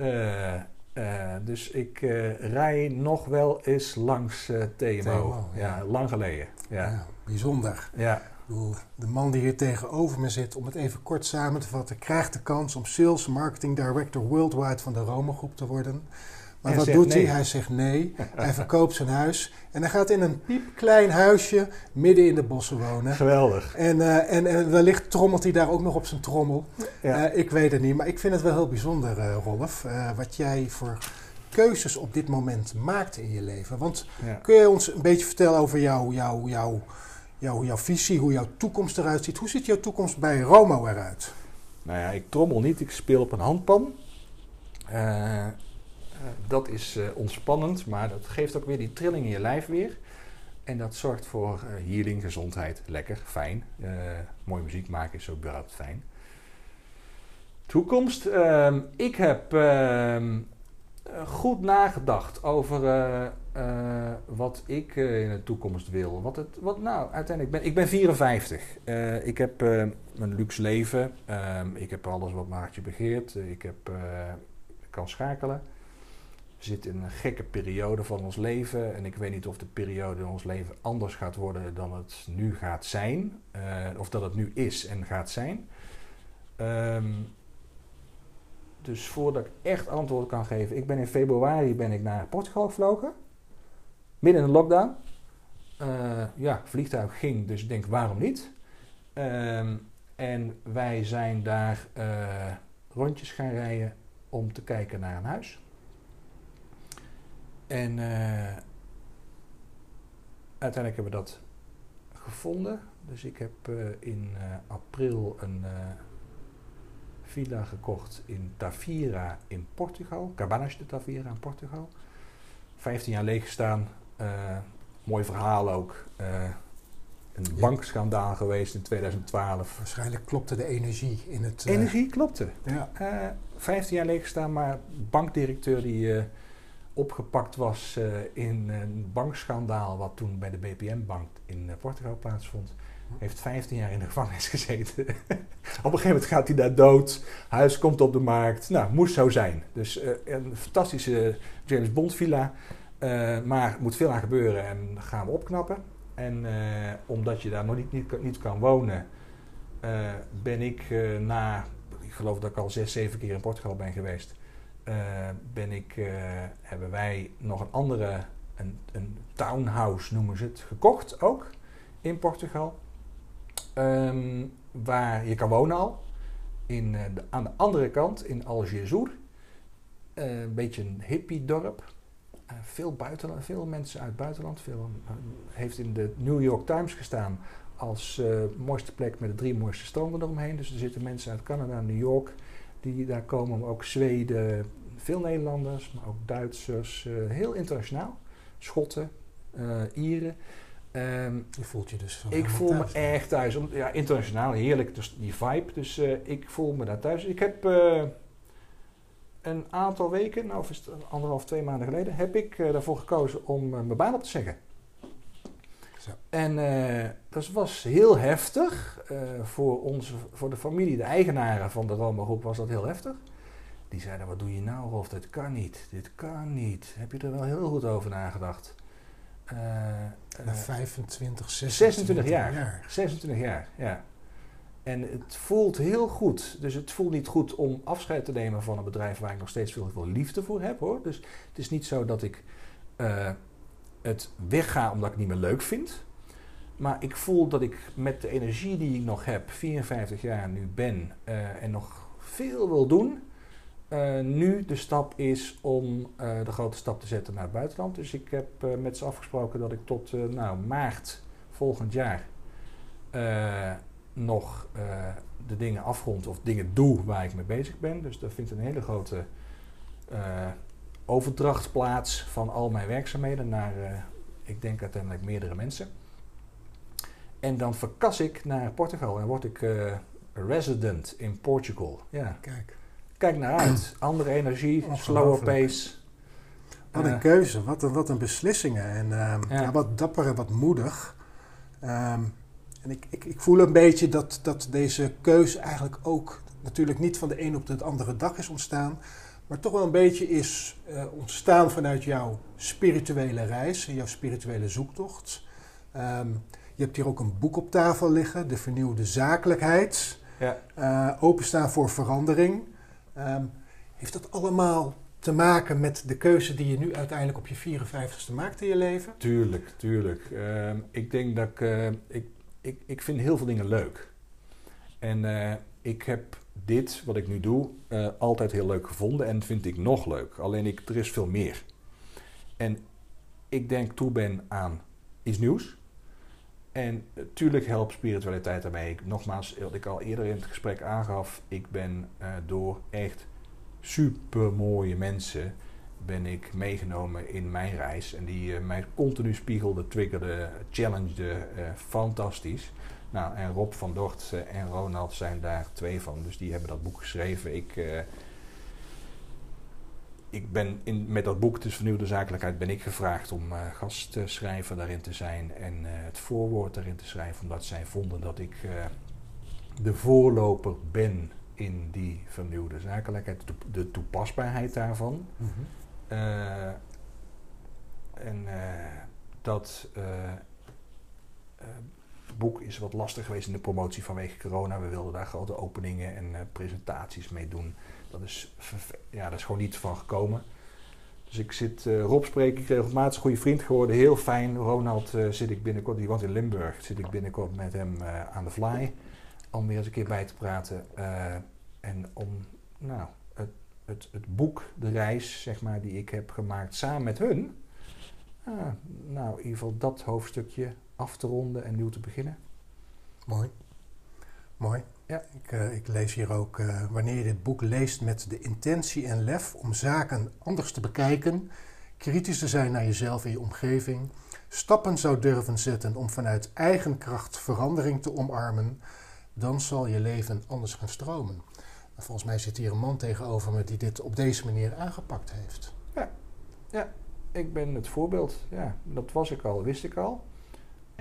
S2: Dus ik eh, rij nog wel eens langs eh, TMO.
S1: TMO, ja.
S2: ja. lang geleden.
S1: Ja.
S2: Ja.
S1: bijzonder.
S2: Ja.
S1: De man die hier tegenover me zit, om het even kort samen te vatten, krijgt de kans om Sales Marketing Director Worldwide van de Rome Groep te worden. Maar wat doet hij?
S2: nee.
S1: Hij zegt nee. [laughs] hij verkoopt zijn huis en hij gaat in een piepklein huisje midden in de bossen wonen.
S2: Geweldig.
S1: En, eh, en, en wellicht trommelt hij daar ook nog op zijn trommel.
S2: Ja.
S1: Ik weet het niet, maar ik vind het wel heel bijzonder, eh, Rolf, wat jij voor keuzes op dit moment maakt in je leven. Want
S2: ja.
S1: kun je ons een beetje vertellen over jouw, jouw, jouw, jouw visie, hoe jouw toekomst eruit ziet? Hoe ziet jouw toekomst bij Romo eruit?
S2: Nou ja, ik trommel niet, ik speel op een handpan. Eh, eh, dat is eh, ontspannend, maar dat geeft ook weer die trilling in je lijf weer. En dat zorgt voor eh, healing, gezondheid, lekker, fijn. Mooie muziek maken is ook überhaupt fijn. Toekomst. ehm, ik heb ehm, eh, goed nagedacht over eh, eh, wat ik eh, in de toekomst wil. Wat het, wat, nou, uiteindelijk ben ik ben 54. Eh, ik heb eh, een luxe leven. Ehm, ik heb alles wat Maartje begeert. Eh, ik heb, eh, kan schakelen. We zitten in een gekke periode van ons leven. En ik weet niet of de periode in ons leven anders gaat worden dan het nu gaat zijn. Eh, of dat het nu is en gaat zijn. Ehm, dus voordat ik echt antwoord kan geven. Ik ben in februari ben ik naar Portugal gevlogen. Midden in de lockdown. Eh, ja, vliegtuig ging, dus ik denk waarom niet. Ehm, en wij zijn daar eh, rondjes gaan rijden om te kijken naar een huis. En eh, uiteindelijk hebben we dat gevonden. Dus ik heb in april een villa gekocht in Tavira in Portugal. Cabanas de Tavira in Portugal. 15 jaar leeg gestaan. Eh, mooi verhaal ook. Eh, een
S1: Ja.
S2: bankschandaal geweest in 2012.
S1: Waarschijnlijk klopte de energie in het... eh,
S2: Energie klopte.
S1: Ja,
S2: Eh 15 jaar leeg gestaan, maar bankdirecteur die opgepakt was in een bankschandaal wat toen bij de BPM-bank in Portugal plaatsvond, heeft 15 jaar in de gevangenis gezeten. [laughs] op een gegeven moment gaat hij daar dood, huis komt op de markt. Nou, moest zo zijn. Dus eh, een fantastische James Bond villa, eh, maar moet veel aan gebeuren en gaan we opknappen. En eh, omdat je daar nog niet, niet, kan wonen, ben ik na, ik geloof dat ik al zes, zeven keer in Portugal ben geweest, ben ik, hebben wij nog een andere, een, een townhouse noemen ze het, gekocht ook in Portugal. Ehm, waar je kan wonen al. In, eh, de, aan de andere kant, in Algesur. Eh, een beetje een hippiedorp. Eh, veel, buitenland, veel mensen uit het buitenland. Veel, heeft in de New York Times gestaan als mooiste plek met de drie mooiste stranden eromheen. Dus er zitten mensen uit Canada, New York, die daar komen. Maar ook Zweden, veel Nederlanders, maar ook Duitsers. heel internationaal. Schotten, Ieren. Ehm,
S1: je voelt je dus...
S2: ik voel me
S1: thuis.
S2: echt thuis. Om- Ja, internationaal, heerlijk, dus die vibe. Dus eh, ik voel me daar thuis. Ik heb eh, een aantal weken, nou of is het anderhalf, twee maanden geleden, heb ik eh, daarvoor gekozen om mijn baan op te zeggen.
S1: Zo.
S2: En dat was heel heftig. Voor, onze, voor de familie, de eigenaren van de Roma Groep, was dat heel heftig. Die zeiden, wat doe je nou Rolf, dit kan niet, dit kan niet. Heb je er wel heel goed over nagedacht? Eh,
S1: Na
S2: eh,
S1: 25,
S2: 26 jaar.
S1: jaar.
S2: 26 jaar, ja. En het voelt heel goed. Dus het voelt niet goed om afscheid te nemen van een bedrijf waar ik nog steeds veel, veel liefde voor heb hoor. Dus het is niet zo dat ik eh, het wegga omdat ik het niet meer leuk vind. Maar ik voel dat ik met de energie die ik nog heb, 54 jaar nu ben eh, en nog veel wil doen. Eh, nu de stap is om eh, de grote stap te zetten naar het buitenland. Dus ik heb eh, met ze afgesproken dat ik tot nou, maart volgend jaar nog de dingen afrond of dingen doe waar ik mee bezig ben. Dus daar vindt een hele grote overdracht plaats van al mijn werkzaamheden naar, ik denk uiteindelijk meerdere mensen. En dan verkas ik naar Portugal en word ik resident in Portugal. Ja,
S1: Kijk,
S2: kijk naar uit. Andere energie, slower pace.
S1: wat
S2: Eh,
S1: een keuze, wat een, wat een beslissingen. En ehm,
S2: Ja.
S1: ja, wat dapper en wat moedig. Ehm, en ik, ik, ik voel een beetje dat, dat deze keuze eigenlijk ook natuurlijk niet van de een op de andere dag is ontstaan. Maar toch wel een beetje is eh, ontstaan vanuit jouw spirituele reis en jouw spirituele zoektocht. Ehm, je hebt hier ook een boek op tafel liggen, De Vernieuwde Zakelijkheid.
S2: ja.
S1: eh, openstaan voor verandering. Ehm, heeft dat allemaal te maken met de keuze die je nu uiteindelijk op je 54ste maakt in je leven?
S2: Tuurlijk, tuurlijk. Ehm, ik denk dat ik, eh, ik, ik... Ik vind heel veel dingen leuk. En eh, ik heb dit, wat ik nu doe, eh, altijd heel leuk gevonden en vind ik nog leuk. Alleen ik, er is veel meer. En ik denk toe ben aan iets nieuws. En natuurlijk helpt spiritualiteit. Ik, nogmaals, wat ik al eerder in het gesprek aangaf, ik ben eh, door echt super mooie mensen ben ik meegenomen in mijn reis. En die eh, mij continu spiegelde, triggerde, challengede. eh, fantastisch. Nou, en Rob van Dort en Ronald zijn daar twee van. Dus die hebben dat boek geschreven. Ik, ik ben in, met dat boek, dus Vernieuwde Zakelijkheid, ben ik gevraagd om eh, gastschrijver daarin te zijn. En eh, het voorwoord daarin te schrijven. Omdat zij vonden dat ik eh, de voorloper ben in die vernieuwde zakelijkheid. De, toepasbaarheid daarvan. Eh, en dat boek is wat lastig geweest in de promotie vanwege corona. We wilden daar grote openingen en eh, presentaties mee doen. Dat is, ja, dat is gewoon niet van gekomen. Dus ik zit, eh, Rob spreek ik regelmatig, goede vriend geworden, heel fijn. Ronald eh, zit ik binnenkort, die woont in Limburg, zit ik binnenkort met hem aan de fly. Om weer eens een keer bij te praten. en om, nou, het, het, het boek, de reis, zeg maar, die ik heb gemaakt samen met hun. ah, nou, in ieder geval dat hoofdstukje af te ronden en nieuw te beginnen.
S1: Mooi. Mooi.
S2: Ja.
S1: Ik, eh, ik lees hier ook, eh, wanneer je dit boek leest met de intentie en lef om zaken anders te bekijken, kritisch te zijn naar jezelf en je omgeving, stappen zou durven zetten om vanuit eigen kracht verandering te omarmen, dan zal je leven anders gaan stromen. En volgens mij zit hier een man tegenover me die dit op deze manier aangepakt heeft.
S2: Ik ben het voorbeeld, ja, dat was ik al, wist ik al.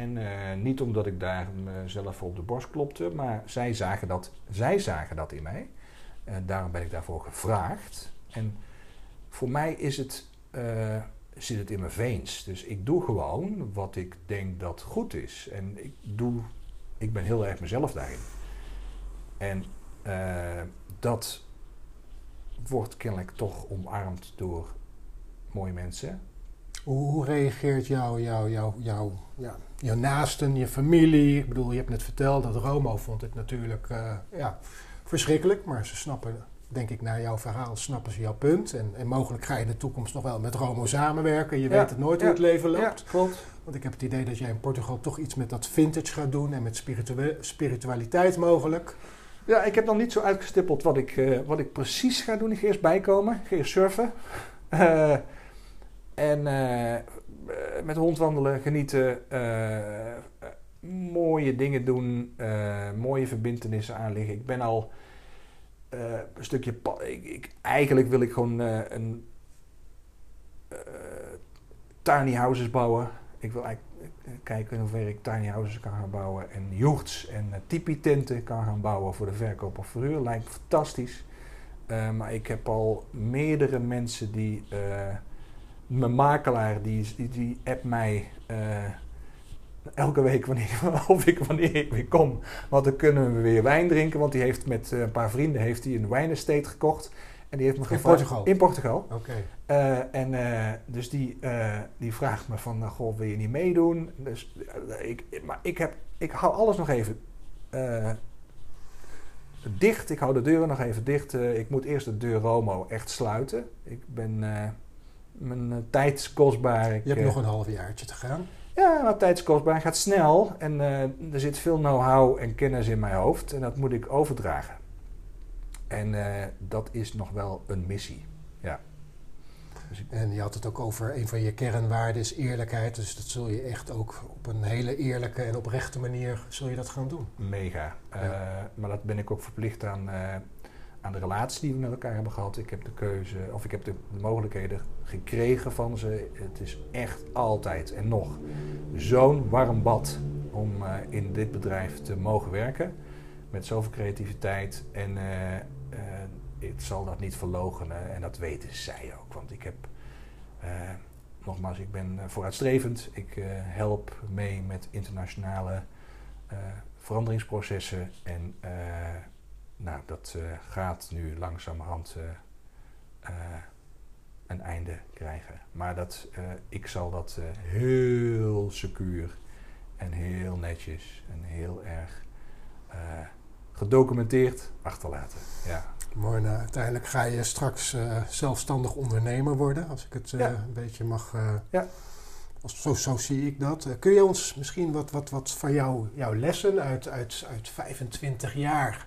S2: En eh, niet omdat ik daar mezelf voor op de borst klopte, maar zij zagen dat, zij zagen dat in mij. En daarom ben ik daarvoor gevraagd. En voor mij is het, eh, zit het in mijn veens. Dus ik doe gewoon wat ik denk dat goed is. En ik, doe, ik ben heel erg mezelf daarin. En eh, dat wordt kennelijk toch omarmd door mooie mensen.
S1: Hoe, hoe reageert jouw jou, jou, jou, ja, jouw naasten, je familie? Ik bedoel, je hebt net verteld dat Romo vond het natuurlijk eh, ja, verschrikkelijk. Maar ze snappen, denk ik, naar jouw verhaal snappen ze jouw punt. En, en mogelijk ga je in de toekomst nog wel met Romo samenwerken. Je
S2: Ja,
S1: weet het nooit
S2: ja,
S1: hoe het leven loopt.
S2: klopt.
S1: Want ik heb het idee dat jij in Portugal toch iets met dat vintage gaat doen. En met spiritua- spiritualiteit mogelijk.
S2: Ja, ik heb nog niet zo uitgestippeld wat ik, eh, wat ik precies ga doen. Ik ga eerst bijkomen, ik ga eerst surfen. Eh, en met de hond wandelen, genieten. eh, eh, mooie dingen doen. eh, mooie verbindenissen aanleggen. Ik ben al eh, een stukje... Ik, eigenlijk wil ik gewoon eh, een... eh, tiny houses bouwen. Ik wil eigenlijk eh, kijken in hoeverre ik tiny houses kan gaan bouwen en yurts en tipi-tenten kan gaan bouwen voor de verkoop of verhuur. Lijkt fantastisch. Maar ik heb al meerdere mensen die... mijn makelaar, die, die, die appt mij uh, elke week wanneer, [laughs] of ik, wanneer ik weer kom. Want dan kunnen we weer wijn drinken. Want die heeft met een paar vrienden heeft hij een wijnestate gekocht. En die heeft me
S1: in
S2: gevraagd,
S1: Portugal?
S2: In Portugal.
S1: Oké. Okay.
S2: Uh, en uh, dus die, uh, die vraagt me van, goh, wil je niet meedoen? Dus, ik, maar ik, heb, ik hou alles nog even dicht. Ik hou de deuren nog even dicht. Ik moet eerst de deur Romo echt sluiten. Ik ben, mijn tijd is kostbaar. Ik,
S1: je hebt nog een half jaartje te gaan.
S2: Ja, maar tijd is kostbaar, gaat snel en eh, er zit veel know-how en kennis in mijn hoofd en dat moet ik overdragen. En eh, dat is nog wel een missie. Ja.
S1: Dus. En je had het ook over een van je kernwaarden is eerlijkheid. Dus dat zul je echt ook op een hele eerlijke en oprechte manier zul je dat gaan doen.
S2: Mega. Ja. Uh, maar dat ben ik ook verplicht aan, uh, aan de relatie die we met elkaar hebben gehad. Ik heb de keuze, of ik heb de mogelijkheden gekregen van ze. Het is echt altijd en nog zo'n warm bad om uh, in dit bedrijf te mogen werken. Met zoveel creativiteit en ik zal dat niet verlogenen en dat weten zij ook. Want ik heb, uh, nogmaals, ik ben vooruitstrevend. Ik uh, help mee met internationale uh, veranderingsprocessen. En nou, dat gaat nu langzamerhand een einde krijgen. Maar dat, ik zal dat heel secuur en heel netjes en heel erg gedocumenteerd achterlaten. Ja.
S1: Mooi, nou, uiteindelijk ga je straks uh, zelfstandig ondernemer worden, als ik het uh, ja. een beetje mag. Uh, ja. Als, zo, zo zie ik dat. kun je ons misschien wat, wat, wat van jou, jouw lessen uit, uit, uit 25 jaar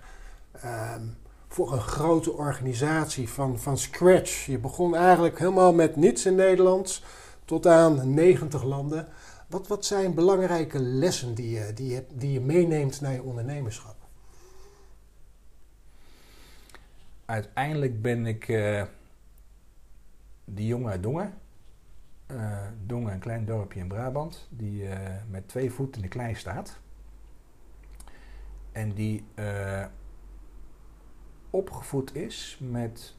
S1: um, voor een grote organisatie van, van scratch? Je begon eigenlijk helemaal met niets in Nederland tot aan 90 landen. Wat, wat zijn belangrijke lessen die je, die, je, die je meeneemt naar je ondernemerschap?
S2: uiteindelijk ben ik uh, die jongen uit Dongen. Uh, Dongen, een klein dorpje in Brabant, die uh, met twee voeten in de klei staat. En die opgevoed is met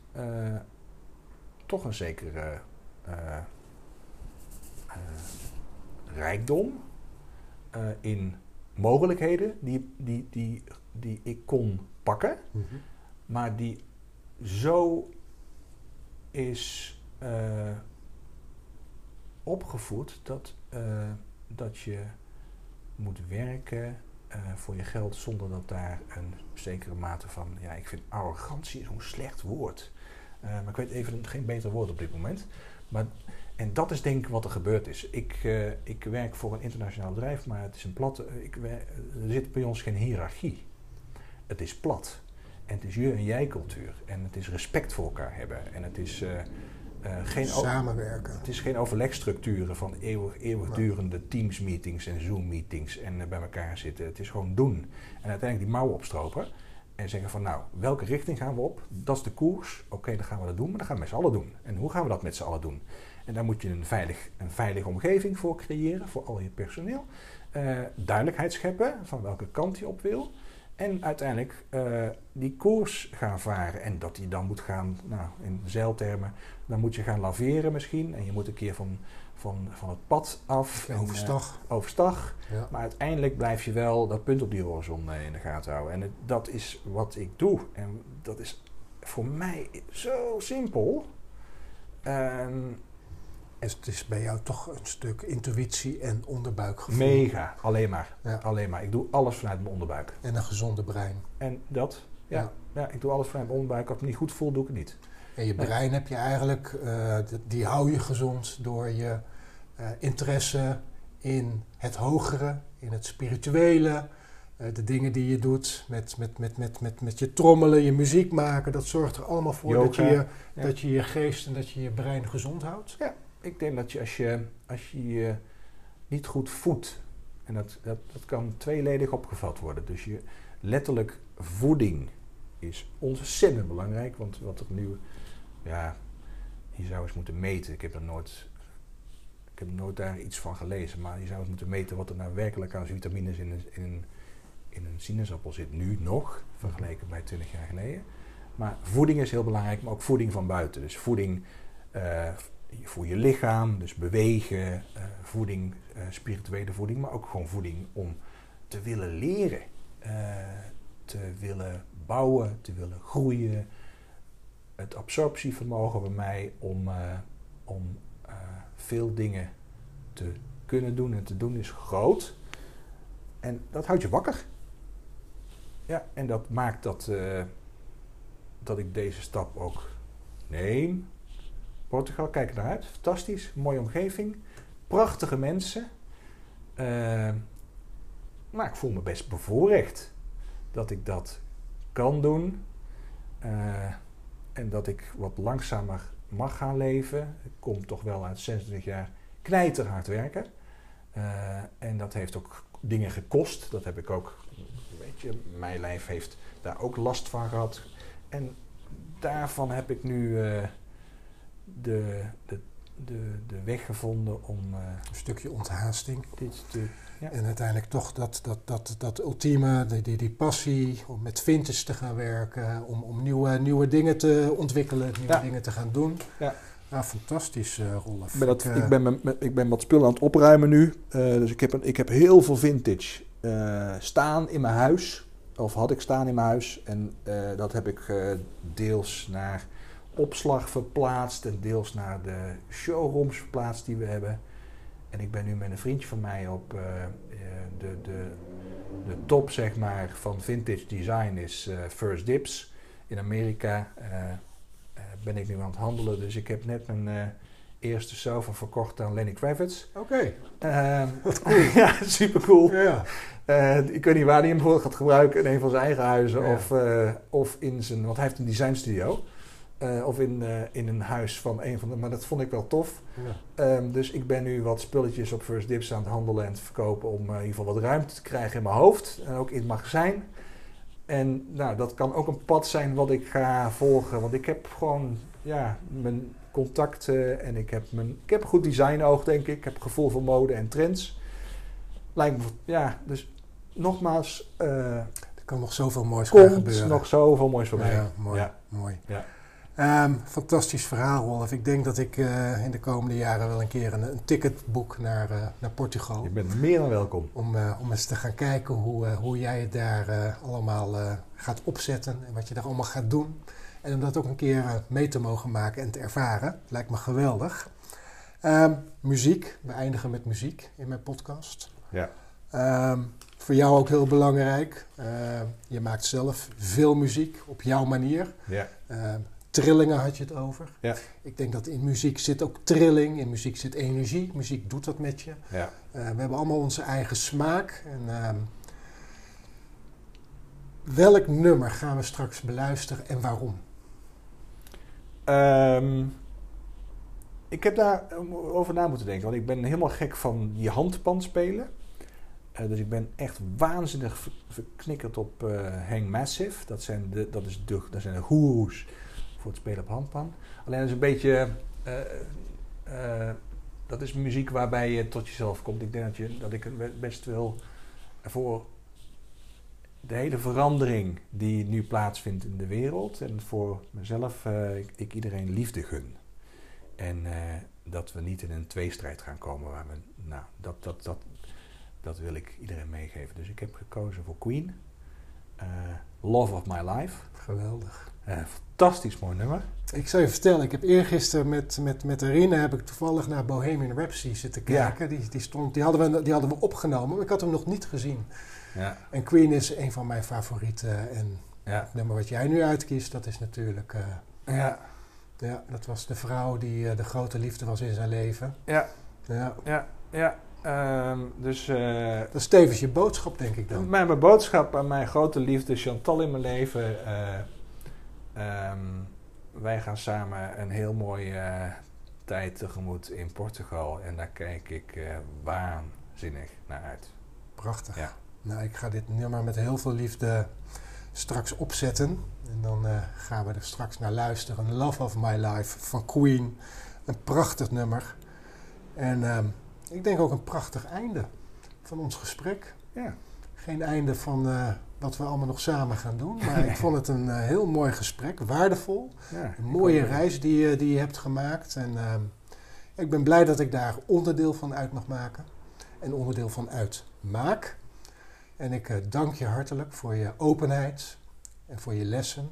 S2: toch een zekere rijkdom in mogelijkheden die, die, die, die ik kon pakken, mm -hmm. maar die zo is opgevoed dat, dat je moet werken voor je geld zonder dat daar een zekere mate van, ja, ik vind arrogantie zo'n slecht woord. maar ik weet even geen beter woord op dit moment. Maar, en dat is denk ik wat er gebeurd is. Ik, ik werk voor een internationaal bedrijf, maar het is een plat. Ik, er zit bij ons geen hiërarchie. Het is plat. En het is je en jij cultuur. En het is respect voor elkaar hebben. En het is uh, geen
S1: samenwerken.
S2: Het is geen overlegstructuren van eeuwig, eeuwigdurende nee. Teams meetings en Zoom meetings en uh, bij elkaar zitten. Het is gewoon doen. En uiteindelijk die mouwen opstropen. En zeggen van nou, welke richting gaan we op? Dat is de koers. Oké, okay, dan gaan we dat doen, maar dan gaan we met z'n allen doen. En hoe gaan we dat met z'n allen doen? En daar moet je een, veilig, een veilige omgeving voor creëren, voor al je personeel. duidelijkheid scheppen van welke kant je op wil. En uiteindelijk uh, die koers gaan varen. En dat die dan moet gaan, nou, in zeiltermen, dan moet je gaan laveren misschien. En je moet een keer van, van, van het pad af.
S1: Overstag.
S2: En, uh, overstag. Ja. Maar uiteindelijk blijf je wel dat punt op die horizon uh, in de gaten houden. En het, dat is wat ik doe. En dat is voor mij zo simpel. Um,
S1: en het is bij jou toch een stuk intuïtie en onderbuikgevoel.
S2: Mega, alleen maar. Ja. Alleen maar. Ik doe alles vanuit mijn onderbuik.
S1: En een gezonde brein.
S2: En dat, ja. ja. ja ik doe alles vanuit mijn onderbuik. Als ik me niet goed voel, doe ik het niet.
S1: En je brein heb je eigenlijk, uh, die hou je gezond door je uh, interesse in het hogere, in het spirituele. Uh, de dingen die je doet met, met, met, met, met, met je trommelen, je muziek maken, dat zorgt er allemaal voor dat je, ja. dat je je geest en dat je je brein gezond houdt.
S2: Ja, ik denk dat je als je als je, niet goed voedt, en dat, dat, dat kan tweeledig opgevat worden. Dus je letterlijk voeding is ontzettend belangrijk. Want wat er nu, ja, je zou eens moeten meten. Ik heb er nooit, ik heb nooit daar iets van gelezen. Maar je zou eens moeten meten wat er nou werkelijk aan vitamines in een, in een, in een sinaasappel zit. Nu nog, vergeleken bij 20 jaar geleden. Maar voeding is heel belangrijk, maar ook voeding van buiten. Dus voeding uh, voor je lichaam, dus bewegen, uh, voeding, uh, spirituele voeding, maar ook gewoon voeding om te willen leren, uh, te willen bouwen, te willen groeien. Het absorptievermogen bij mij om, om veel dingen te kunnen doen en te doen is groot. En dat houdt je wakker. Ja, en dat maakt dat, dat ik deze stap ook neem Portugal, kijk naar uit. Fantastisch, mooie omgeving, prachtige mensen. Eh, maar ik voel me best bevoorrecht dat ik dat kan doen. Eh, en dat ik wat langzamer mag gaan leven. Ik kom toch wel uit 26 jaar knijterhard werken. Eh, en dat heeft ook dingen gekost. Dat heb ik ook, weet je, mijn lijf heeft daar ook last van gehad. En daarvan heb ik nu de, de, de, de weg gevonden om eh,
S1: Een stukje onthaasting.
S2: dit te... Ja.
S1: En uiteindelijk toch dat, dat, dat, dat ultieme, die, die, die passie om met vintage te gaan werken, om, om nieuwe, nieuwe dingen te ontwikkelen, nieuwe
S2: Ja.
S1: dingen te gaan doen.
S2: Ja.
S1: Nou, fantastisch, eh Rolf.
S3: Ik ben, dat,
S1: Ik, eh,
S3: ik, ben met- met- ik ben wat spullen aan het opruimen nu. Eh, dus ik heb, een, ik heb heel veel vintage eh, staan in mijn huis. Of had ik staan in mijn huis. En eh, dat heb ik eh, deels naar opslag verplaatst. En deels naar de showrooms verplaatst die we hebben. En ik ben nu met een vriendje van mij op eh, eh, de, de, de top zeg maar, van vintage design is eh, First Dips in Amerika. ben ik nu aan het handelen. Dus ik heb net mijn eerste sofa verkocht aan Lenny Kravitz.
S1: Oké, [laughs]
S2: Ehm, [laughs] ja, super cool.
S1: ja.
S2: ik weet niet waar hij hem voor gaat gebruiken. In een van zijn eigen huizen.
S1: Ja.
S2: Of, of in zijn... Want hij heeft een designstudio. Eh, of in, eh, in een huis van een van de... Maar dat vond ik wel tof.
S1: ja.
S2: Ehm, dus ik ben nu wat spulletjes op First Dips aan het handelen en te verkopen om eh, in ieder geval wat ruimte te krijgen in mijn hoofd en ook in het magazijn. En nou, dat kan ook een pad zijn wat ik ga volgen, want ik heb gewoon ja, mijn contacten en ik heb, mijn, ik heb een goed designoog, denk ik. Ik heb gevoel voor mode en trends. Lijkt me, ja, dus nogmaals,
S1: Er kan nog zoveel moois
S2: komt
S1: gebeuren.
S2: nog zoveel moois voorbij.
S1: Ja, mooi.
S2: Ja.
S1: mooi.
S2: Ja.
S1: Ehm, fantastisch verhaal, Rolf. Ik denk dat ik eh, in de komende jaren wel een keer een, een ticket boek naar, eh, naar Portugal.
S2: Je bent meer dan welkom.
S1: Om, eh, om eens te gaan kijken hoe, hoe jij het daar allemaal gaat opzetten en wat je daar allemaal gaat doen. En om dat ook een keer mee te mogen maken en te ervaren. Lijkt me geweldig. Ehm, muziek. We eindigen met muziek in mijn podcast.
S2: Ja.
S1: Ehm, voor jou ook heel belangrijk. Je maakt zelf veel muziek op jouw manier.
S2: Ja.
S1: Trillingen had je het over.
S2: Ja.
S1: Ik denk dat in muziek zit ook trilling. In muziek zit energie. Muziek doet dat met je.
S2: Ja.
S1: Eh, we hebben allemaal onze eigen smaak. En, ehm, welk nummer gaan we straks beluisteren en waarom?
S2: Ehm, ik heb daar over na moeten denken, want ik ben helemaal gek van die handpan spelen. Eh, dus ik ben echt waanzinnig ver- verknikkerd op eh Hang Massive. Dat zijn de, dat is de, dat zijn de goeroes voor het spelen op handpan. Alleen dat is een beetje... eh, eh, dat is muziek waarbij je tot jezelf komt. Ik denk dat, je, dat ik best wel voor de hele verandering die nu plaatsvindt in de wereld en voor mezelf, eh, ik, iedereen liefde gun. En dat we niet in een tweestrijd gaan komen waar we, nou, dat, dat, dat, dat wil ik iedereen meegeven. Dus ik heb gekozen voor Queen, Love of My Life.
S1: Geweldig.
S2: Eh, fantastisch mooi nummer.
S1: Ik zal je vertellen, ik heb eergisteren met, met, met heb ik toevallig naar Bohemian Rhapsody zitten
S2: Ja.
S1: kijken. Die, die, stond, die, hadden we, die hadden we opgenomen, maar ik had hem nog niet gezien.
S2: Ja,
S1: En Queen is een van mijn favorieten. En
S2: ja,
S1: het nummer wat jij nu uitkiest, dat is natuurlijk... eh,
S2: ja,
S1: ja, dat was de vrouw die eh, de grote liefde was in zijn leven.
S2: ja,
S1: Ja.
S2: ja. ja. Ehm, dus
S1: Dat is tevens je boodschap, denk ik dan.
S2: Mijn, mijn boodschap aan mijn grote liefde Chantal in mijn leven. Eh, ehm, wij gaan samen een heel mooie eh, tijd tegemoet in Portugal. En daar kijk ik eh, waanzinnig naar uit.
S1: Prachtig.
S2: Ja.
S1: Nou, ik ga dit nummer met heel veel liefde straks opzetten. En dan eh, gaan we er straks naar luisteren. Love of My Life van Queen. Een prachtig nummer. En ehm, ik denk ook een prachtig einde van ons gesprek.
S2: Ja.
S1: Geen einde van wat we allemaal nog samen gaan doen. Maar ik [laughs] vond het een eh, heel mooi gesprek. Waardevol.
S2: ja
S1: Een mooie reis die, je- die je hebt gemaakt. En ehm, ik ben blij dat ik daar onderdeel van uit mag maken. En onderdeel van uitmaak. En ik eh, dank je hartelijk voor je openheid en voor je lessen.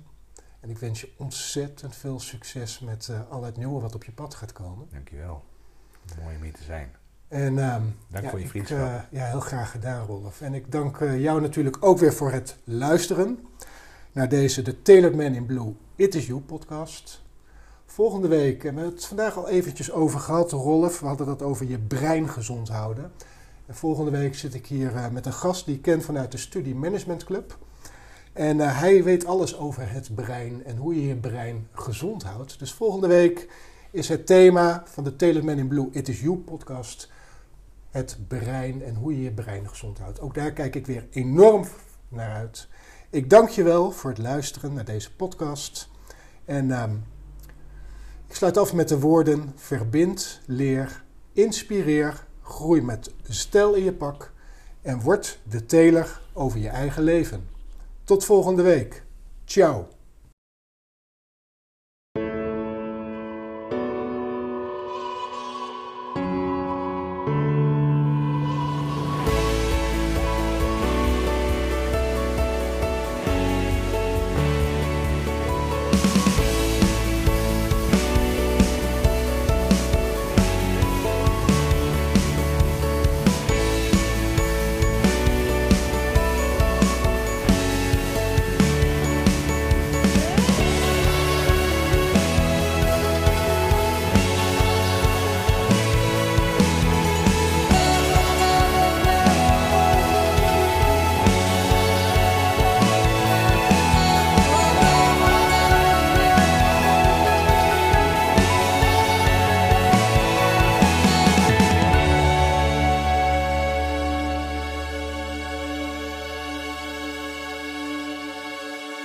S1: En ik wens je ontzettend veel succes met eh, al het nieuwe wat op je pad gaat komen.
S2: Dankjewel. Mooi om hier te zijn.
S1: En, ehm,
S2: Dank
S1: ja,
S2: voor je
S1: ik,
S2: vriendschap.
S1: eh, ja, heel graag gedaan, Rolf. En ik dank eh, jou natuurlijk ook weer voor het luisteren naar deze The Tailored Man in Blue It Is You podcast. Volgende week, en we hebben het vandaag al eventjes over gehad, Rolf. We hadden dat over je brein gezond houden. En volgende week zit ik hier eh, met een gast die ik ken vanuit de Studie Management Club. En hij weet alles over het brein en hoe je je brein gezond houdt. Dus volgende week is het thema van de Tailored Man in Blue It Is You podcast het brein en hoe je je brein gezond houdt. Ook daar kijk ik weer enorm naar uit. Ik dank je wel voor het luisteren naar deze podcast. En ehm, ik sluit af met de woorden: verbind, leer, inspireer, groei met stijl in je pak en word de teler over je eigen leven. Tot volgende week. Ciao.